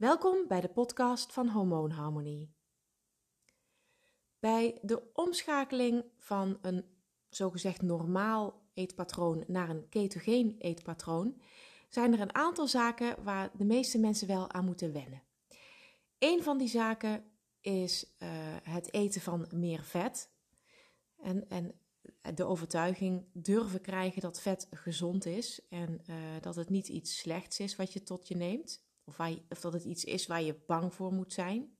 Welkom bij de podcast van Hormoonharmonie. Bij de omschakeling van een zogezegd normaal eetpatroon naar een ketogeen eetpatroon zijn er een aantal zaken waar de meeste mensen wel aan moeten wennen. Een van die zaken is uh, het eten van meer vet. En, en de overtuiging durven krijgen dat vet gezond is en uh, dat het niet iets slechts is wat je tot je neemt. Of, of dat het iets is waar je bang voor moet zijn.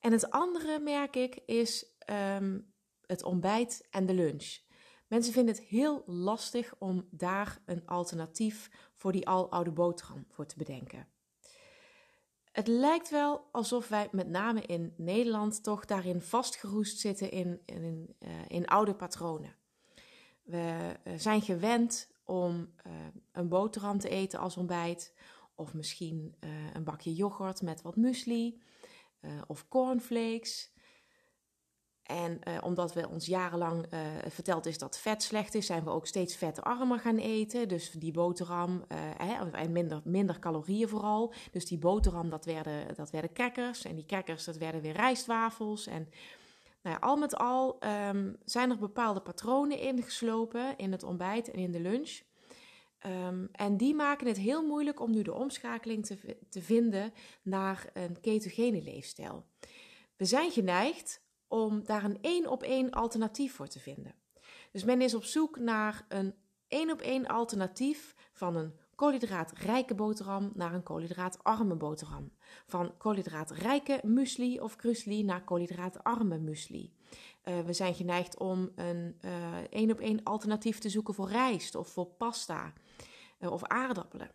En het andere, merk ik, is um, het ontbijt en de lunch. Mensen vinden het heel lastig om daar een alternatief voor die aloude boterham voor te bedenken. Het lijkt wel alsof wij met name in Nederland toch daarin vastgeroest zitten in, in, in oude patronen. We uh, zijn gewend om uh, een boterham te eten als ontbijt, of misschien een bakje yoghurt met wat muesli, of cornflakes. En uh, omdat we ons jarenlang verteld is dat vet slecht is, zijn we ook steeds vetarmer gaan eten. Dus die boterham, hè, en minder, minder calorieën vooral. Dus die boterham, dat werden, dat werden crackers. En die crackers, dat werden weer rijstwafels. En nou ja, al met al um, zijn er bepaalde patronen ingeslopen in het ontbijt en in de lunch. Um, en die maken het heel moeilijk om nu de omschakeling te, te vinden naar een ketogene leefstijl. We zijn geneigd om daar een één op één alternatief voor te vinden. Dus men is op zoek naar een één op één alternatief van een koolhydraatrijke boterham naar een koolhydraatarme boterham. Van koolhydraatrijke muesli of krusli naar koolhydraatarme muesli. Uh, we zijn geneigd om een uh, één op één alternatief te zoeken voor rijst of voor pasta uh, of aardappelen.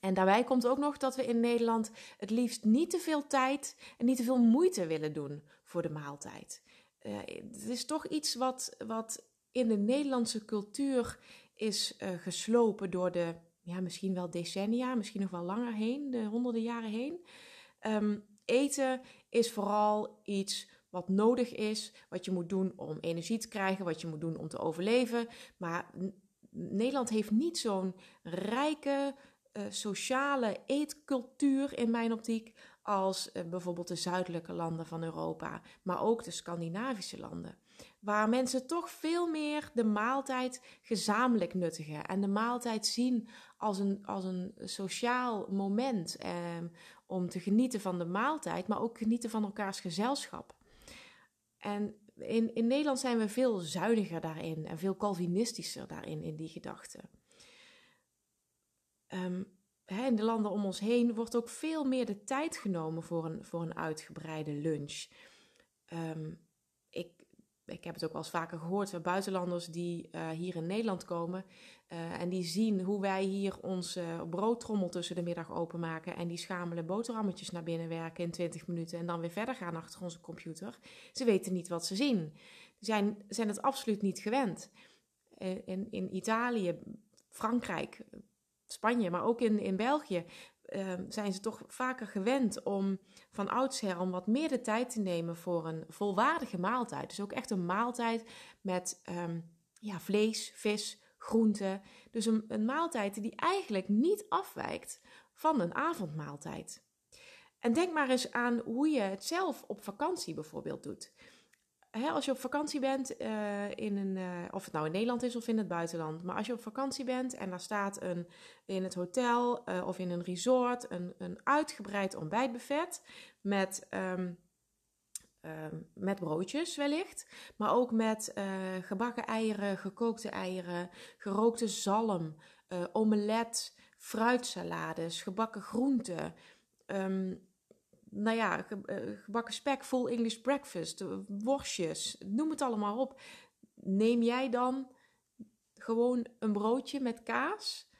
En daarbij komt ook nog dat we in Nederland het liefst niet te veel tijd en niet te veel moeite willen doen voor de maaltijd. Het is toch iets wat, wat in de Nederlandse cultuur is geslopen door de, ja, misschien wel decennia, misschien nog wel langer heen, de honderden jaren heen. Um, eten is vooral iets wat nodig is, wat je moet doen om energie te krijgen, wat je moet doen om te overleven. Maar Nederland heeft niet zo'n rijke uh, sociale eetcultuur in mijn optiek als uh, bijvoorbeeld de zuidelijke landen van Europa, maar ook de Scandinavische landen. Waar mensen toch veel meer de maaltijd gezamenlijk nuttigen en de maaltijd zien als een, als een sociaal moment eh, om te genieten van de maaltijd, maar ook genieten van elkaars gezelschap. En in, in Nederland zijn we veel zuiniger daarin en veel Calvinistischer daarin, in die gedachten. Hè, in de landen om ons heen wordt ook veel meer de tijd genomen voor een, voor een uitgebreide lunch. Ik, ik heb het ook wel eens vaker gehoord van buitenlanders die uh, hier in Nederland komen. Uh, en die zien hoe wij hier onze broodtrommel tussen de middag openmaken. En die schamele boterhammetjes naar binnen werken in 20 minuten. En dan weer verder gaan achter onze computer. Ze weten niet wat ze zien. Ze zijn, zijn het absoluut niet gewend. In, in Italië, Frankrijk, Spanje, maar ook in, in België, uh, zijn ze toch vaker gewend om van oudsher om wat meer de tijd te nemen voor een volwaardige maaltijd. Dus ook echt een maaltijd met um, ja, vlees, vis, groenten. Dus een maaltijd die eigenlijk niet afwijkt van een avondmaaltijd. En denk maar eens aan hoe je het zelf op vakantie bijvoorbeeld doet hè, als je op vakantie bent, uh, in een, uh, of het nou in Nederland is of in het buitenland, maar als je op vakantie bent en daar staat een, in het hotel uh, of in een resort een, een uitgebreid ontbijtbuffet met, um, met broodjes wellicht, maar ook met gebakken eieren, gekookte eieren, gerookte zalm, omelet, fruitsalades, gebakken groenten. Um, nou ja, eh, gebakken spek, full English breakfast, eh, worstjes, noem het allemaal op. Neem jij dan gewoon een broodje met kaas?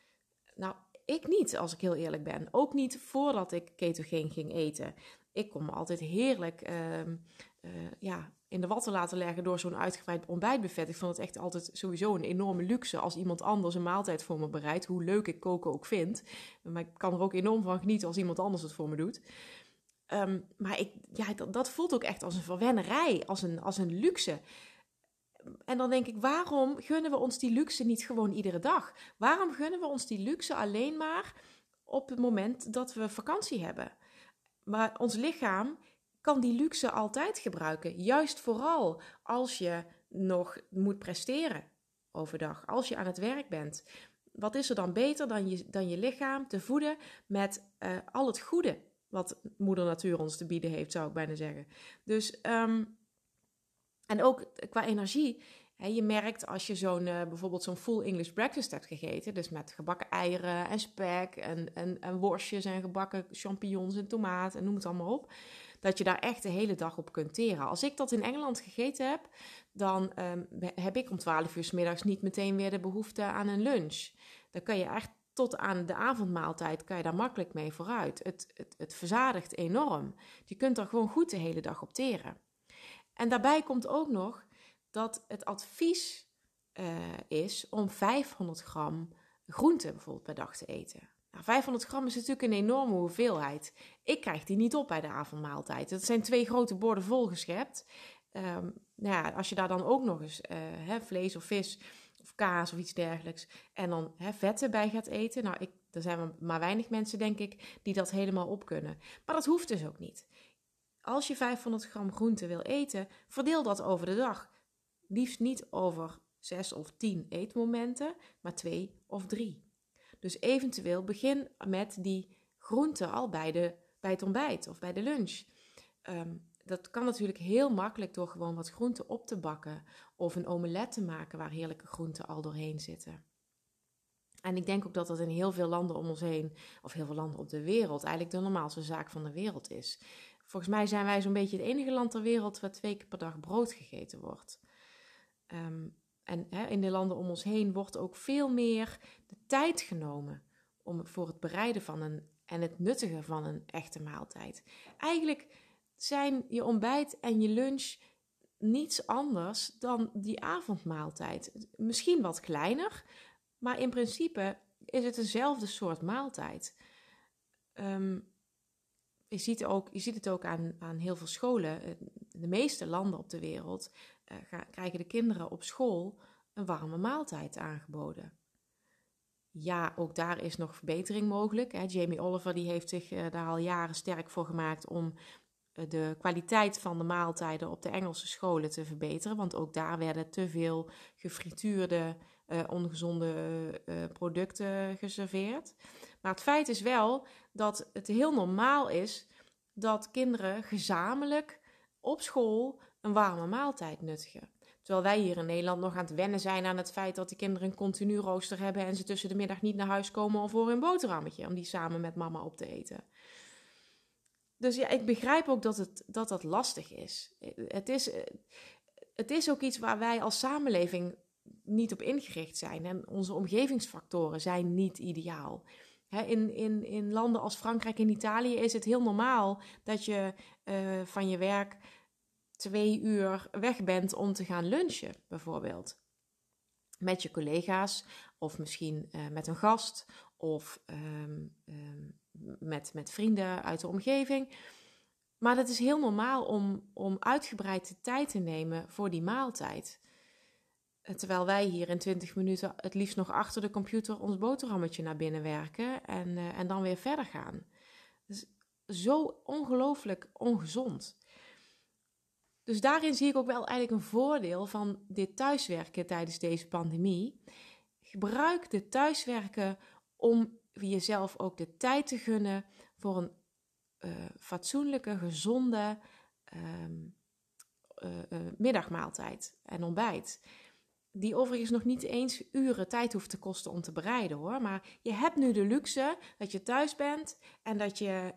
Nou, ik niet, als ik heel eerlijk ben. Ook niet voordat ik ketogeen ging eten. Ik kon me altijd heerlijk uh, uh, ja, in de watten laten leggen door zo'n uitgebreid ontbijtbuffet. Ik vond het echt altijd sowieso een enorme luxe als iemand anders een maaltijd voor me bereidt. Hoe leuk ik koken ook vind. Maar ik kan er ook enorm van genieten als iemand anders het voor me doet. Um, maar ik, ja, dat, dat, voelt ook echt als een verwennerij, als een, als een luxe. En dan denk ik, waarom gunnen we ons die luxe niet gewoon iedere dag? Waarom gunnen we ons die luxe alleen maar op het moment dat we vakantie hebben. Maar ons lichaam kan die luxe altijd gebruiken. Juist vooral als je nog moet presteren overdag, als je aan het werk bent. Wat is er dan beter dan je, dan je lichaam te voeden met uh, al het goede wat Moeder Natuur ons te bieden heeft, zou ik bijna zeggen. Dus, um, en ook qua energie. Je merkt als je zo'n, uh, bijvoorbeeld zo'n full English breakfast hebt gegeten, dus met gebakken eieren en spek en, en, worstjes en gebakken champignons en tomaat en noem het allemaal op dat je daar echt de hele dag op kunt teren. Als ik dat in Engeland gegeten heb, dan um, heb ik om 12 uur s middags niet meteen weer de behoefte aan een lunch. Dan kan je echt tot aan de avondmaaltijd kan je daar makkelijk mee vooruit. Het, het, het verzadigt enorm. Je kunt er gewoon goed de hele dag op teren. En daarbij komt ook nog dat het advies uh, is om 500 gram groente bijvoorbeeld per dag te eten. 500 gram is natuurlijk een enorme hoeveelheid. Ik krijg die niet op bij de avondmaaltijd. Het zijn twee grote borden volgeschept. Um, nou ja, als je daar dan ook nog eens uh, vlees of vis of kaas of iets dergelijks en dan hè, vetten bij gaat eten. Nou, ik, er zijn maar weinig mensen, denk ik, die dat helemaal op kunnen. Maar dat hoeft dus ook niet. Als je 500 gram groente wil eten, verdeel dat over de dag. Liefst niet over zes of tien eetmomenten, maar twee of drie. Dus eventueel begin met die groenten al bij, de, bij het ontbijt of bij de lunch. Ehm, dat kan natuurlijk heel makkelijk door gewoon wat groenten op te bakken of een omelet te maken waar heerlijke groenten al doorheen zitten. En ik denk ook dat dat in heel veel landen om ons heen, of heel veel landen op de wereld, eigenlijk de normaalste zaak van de wereld is. Volgens mij zijn wij zo'n beetje het enige land ter wereld waar twee keer per dag brood gegeten wordt. Um, en in de landen om ons heen wordt ook veel meer de tijd genomen om voor het bereiden van een en het nuttigen van een echte maaltijd. Eigenlijk zijn je ontbijt en je lunch niets anders dan die avondmaaltijd. Misschien wat kleiner, maar in principe is het dezelfde soort maaltijd. Um, je, ziet ook, je ziet het ook aan, aan heel veel scholen. De meeste landen op de wereld uh, krijgen de kinderen op school een warme maaltijd aangeboden. Ja, ook daar is nog verbetering mogelijk. Jamie Oliver die heeft zich uh, daar al jaren sterk voor gemaakt om de kwaliteit van de maaltijden op de Engelse scholen te verbeteren. Want ook daar werden te veel gefrituurde, uh, ongezonde producten geserveerd. Maar het feit is wel dat het heel normaal is dat kinderen gezamenlijk op school een warme maaltijd nuttigen. Terwijl wij hier in Nederland nog aan het wennen zijn aan het feit dat de kinderen een continu rooster hebben en ze tussen de middag niet naar huis komen om voor hun boterhammetje, om die samen met mama op te eten. Dus ja, ik begrijp ook dat het, dat, dat lastig is. Het, is. het is ook iets waar wij als samenleving niet op ingericht zijn. En onze omgevingsfactoren zijn niet ideaal. in, in, in landen als Frankrijk en Italië is het heel normaal dat je uh, van je werk twee uur weg bent om te gaan lunchen, bijvoorbeeld. Met je collega's, of misschien uh, met een gast, of um, um, met, met vrienden uit de omgeving. Maar het is heel normaal om, om uitgebreid de tijd te nemen voor die maaltijd. Terwijl wij hier in 20 minuten het liefst nog achter de computer ons boterhammetje naar binnen werken en, uh, en dan weer verder gaan. Dus zo ongelooflijk ongezond. Dus daarin zie ik ook wel eigenlijk een voordeel van dit thuiswerken tijdens deze pandemie. Gebruik de thuiswerken om jezelf ook de tijd te gunnen voor een uh, fatsoenlijke, gezonde uh, uh, middagmaaltijd en ontbijt. Die overigens nog niet eens uren tijd hoeft te kosten om te bereiden hoor. Maar je hebt nu de luxe dat je thuis bent en dat je,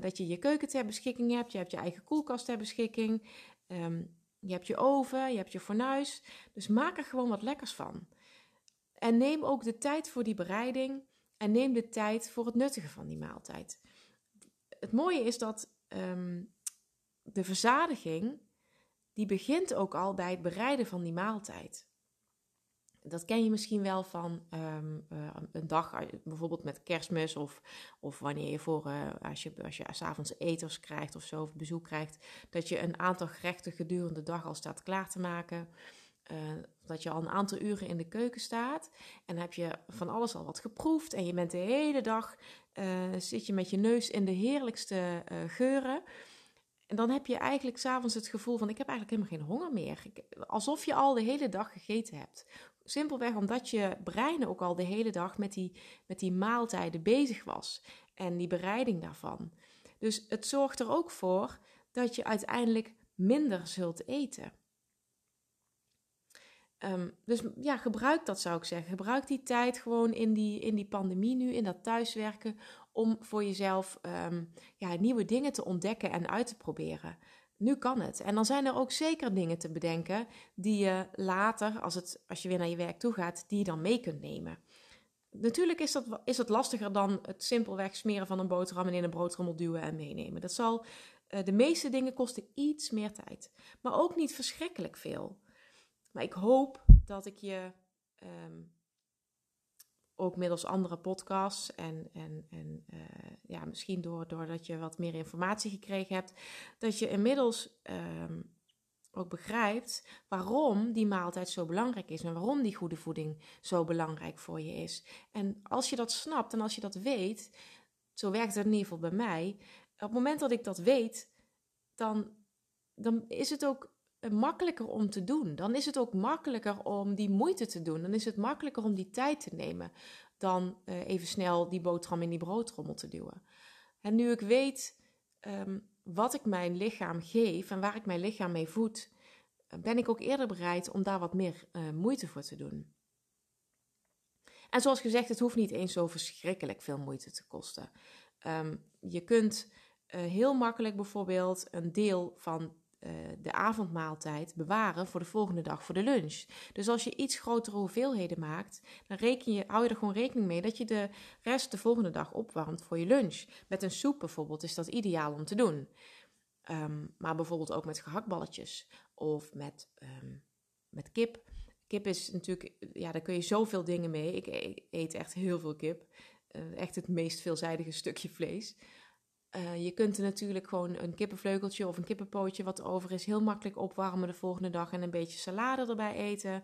dat je je keuken ter beschikking hebt. Je hebt je eigen koelkast ter beschikking. Um, je hebt je oven, je hebt je fornuis. Dus maak er gewoon wat lekkers van. En neem ook de tijd voor die bereiding. En neem de tijd voor het nuttigen van die maaltijd. Het mooie is dat um, de verzadiging, die begint ook al bij het bereiden van die maaltijd dat ken je misschien wel van um, uh, een dag, bijvoorbeeld met kerstmis of, of wanneer je voor, uh, als je, als je s'avonds eters krijgt of zo, of bezoek krijgt, dat je een aantal gerechten gedurende de dag al staat klaar te maken. Dat je al een aantal uren in de keuken staat en heb je van alles al wat geproefd en je bent de hele dag zit je met je neus in de heerlijkste geuren. En dan heb je eigenlijk s'avonds het gevoel van ik heb eigenlijk helemaal geen honger meer. alsof je al de hele dag gegeten hebt. Simpelweg omdat je brein ook al de hele dag met die, met die maaltijden bezig was. En die bereiding daarvan. Dus het zorgt er ook voor dat je uiteindelijk minder zult eten. Ehm, dus ja, gebruik dat zou ik zeggen. Gebruik die tijd gewoon in die, in die pandemie nu, in dat thuiswerken, om voor jezelf um, ja, nieuwe dingen te ontdekken en uit te proberen. Nu kan het. En dan zijn er ook zeker dingen te bedenken die je later, als, het, als je weer naar je werk toe gaat, die je dan mee kunt nemen. Natuurlijk is dat, is dat lastiger dan het simpelweg smeren van een boterham en in een broodrommel duwen en meenemen. Dat zal, uh, de meeste dingen kosten iets meer tijd. Maar ook niet verschrikkelijk veel. Maar ik hoop dat ik je um, ook middels andere podcasts en, en, en uh, ja, misschien door, doordat je wat meer informatie gekregen hebt, dat je inmiddels um, ook begrijpt waarom die maaltijd zo belangrijk is en waarom die goede voeding zo belangrijk voor je is. En als je dat snapt en als je dat weet, zo werkt het in ieder geval bij mij, op het moment dat ik dat weet, dan, dan is het ook makkelijker om te doen. Dan is het ook makkelijker om die moeite te doen. Dan is het makkelijker om die tijd te nemen dan uh, even snel die boterham in die broodrommel te duwen. En nu ik weet um, wat ik mijn lichaam geef en waar ik mijn lichaam mee voed, ben ik ook eerder bereid om daar wat meer uh, moeite voor te doen. En zoals gezegd, het hoeft niet eens zo verschrikkelijk veel moeite te kosten. Um, je kunt uh, heel makkelijk bijvoorbeeld een deel van uh, de avondmaaltijd bewaren voor de volgende dag voor de lunch. Dus als je iets grotere hoeveelheden maakt, dan reken je, hou je er gewoon rekening mee dat je de rest de volgende dag opwarmt voor je lunch. Met een soep bijvoorbeeld is dat ideaal om te doen. Um, maar bijvoorbeeld ook met gehaktballetjes of met, um, met kip. Kip is natuurlijk, ja, daar kun je zoveel dingen mee. Ik eet echt heel veel kip. Uh, echt het meest veelzijdige stukje vlees. Uh, je kunt er natuurlijk gewoon een kippenvleugeltje of een kippenpootje wat over is heel makkelijk opwarmen de volgende dag en een beetje salade erbij eten.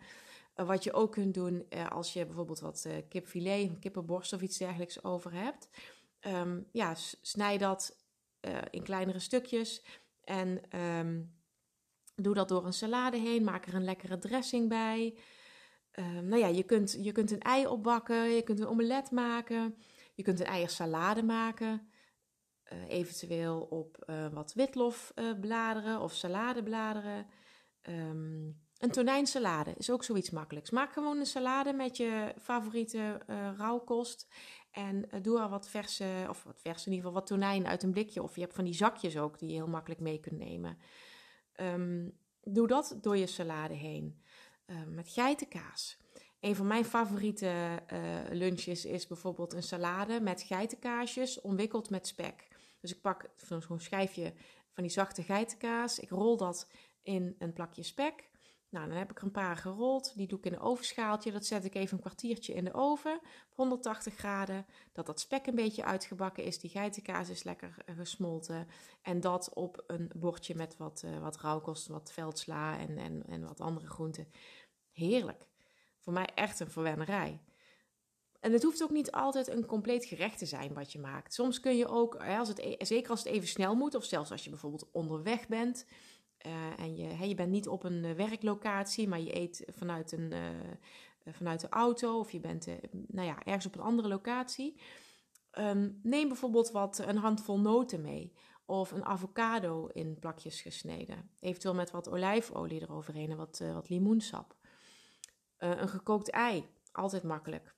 Uh, wat je ook kunt doen uh, als je bijvoorbeeld wat kipfilet, kippenborst of iets dergelijks over hebt. Um, ja, snij dat in kleinere stukjes en um, doe dat door een salade heen. Maak er een lekkere dressing bij. Um, nou ja, je kunt, je kunt een ei opbakken, je kunt een omelet maken, je kunt een eiersalade maken. Uh, eventueel op uh, wat witlofbladeren uh, of saladebladeren. Um, een tonijnsalade is ook zoiets makkelijks. Maak gewoon een salade met je favoriete uh, rauwkost. En doe er wat verse, of wat verse in ieder geval, wat tonijn uit een blikje. Of je hebt van die zakjes ook die je heel makkelijk mee kunt nemen. Um, doe dat door je salade heen. met geitenkaas. Een van mijn favoriete lunches is bijvoorbeeld een salade met geitenkaasjes omwikkeld met spek. Dus ik pak zo'n schijfje van die zachte geitenkaas. Ik rol dat in een plakje spek. Nou, dan heb ik er een paar gerold. Die doe ik in een ovenschaaltje. Dat zet ik even een kwartiertje in de oven. Op 180 graden. Dat dat spek een beetje uitgebakken is. Die geitenkaas is lekker eh, gesmolten. En dat op een bordje met wat, uh, wat rauwkost, wat veldsla en, en, en wat andere groenten. Heerlijk. Voor mij echt een verwennerij. En het hoeft ook niet altijd een compleet gerecht te zijn wat je maakt. Soms kun je ook, als het, e-, zeker als het even snel moet, of zelfs als je bijvoorbeeld onderweg bent uh, en je, je bent niet op een eh, werklocatie, maar je eet vanuit, een, vanuit de auto of je bent nou ja, ergens op een andere locatie. Um, neem bijvoorbeeld wat, een handvol noten mee of een avocado in plakjes gesneden. Eventueel met wat olijfolie eroverheen en wat, wat limoensap. een gekookt ei, altijd makkelijk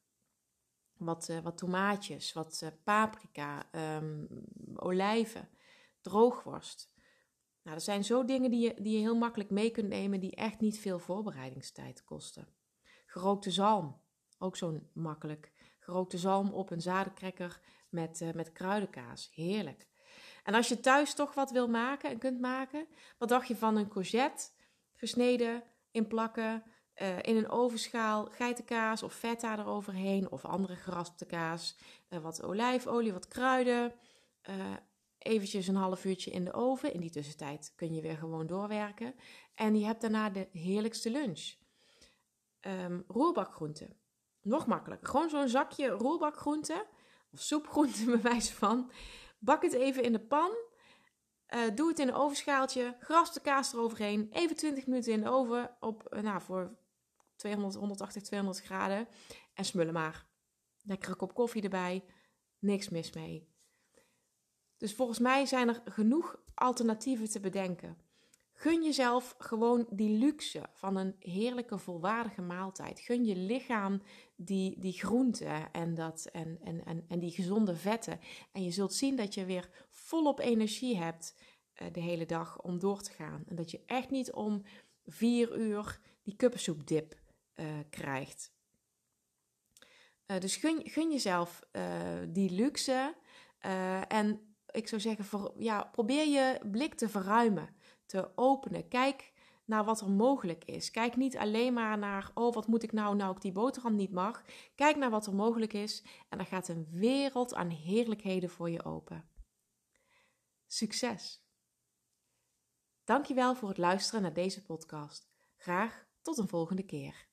wat, uh, wat tomaatjes, wat uh, paprika, um, olijven, droogworst. Nou, dat zijn zo dingen die je, die je heel makkelijk mee kunt nemen, die echt niet veel voorbereidingstijd kosten. Gerookte zalm, ook zo makkelijk. Gerookte zalm op een zadenkrekker met, uh, met kruidenkaas, heerlijk. En als je thuis toch wat wil maken en kunt maken, wat dacht je van een courgette gesneden in plakken, uh, in een ovenschaal geitenkaas of feta eroverheen of andere geraspte kaas. Uh, wat olijfolie, wat kruiden. Uh, eventjes een half uurtje in de oven. In die tussentijd kun je weer gewoon doorwerken. En je hebt daarna de heerlijkste lunch. um, roerbakgroenten. Nog makkelijker. Gewoon zo'n zakje roerbakgroenten of soepgroenten bij wijze van. Bak het even in de pan. Doe het in een ovenschaaltje. Gras de kaas eroverheen. Even 20 minuten in de oven op, nou, voor 200, 180, 200 graden. En smullen maar. Lekkere kop koffie erbij. Niks mis mee. Dus volgens mij zijn er genoeg alternatieven te bedenken. Gun jezelf gewoon die luxe van een heerlijke, volwaardige maaltijd. Gun je lichaam die, die groenten en, dat, en, en, en, en die gezonde vetten. En je zult zien dat je weer volop energie hebt uh, de hele dag om door te gaan. En dat je echt niet om vier uur die kuppensoepdip uh, krijgt. Uh, dus gun, gun jezelf die luxe. en ik zou zeggen, voor, ja, probeer je blik te verruimen te openen. Kijk naar wat er mogelijk is. Kijk niet alleen maar naar, oh wat moet ik nou, nou ik die boterham niet mag. Kijk naar wat er mogelijk is en dan gaat een wereld aan heerlijkheden voor je open. Succes! Dankjewel voor het luisteren naar deze podcast. Graag tot een volgende keer.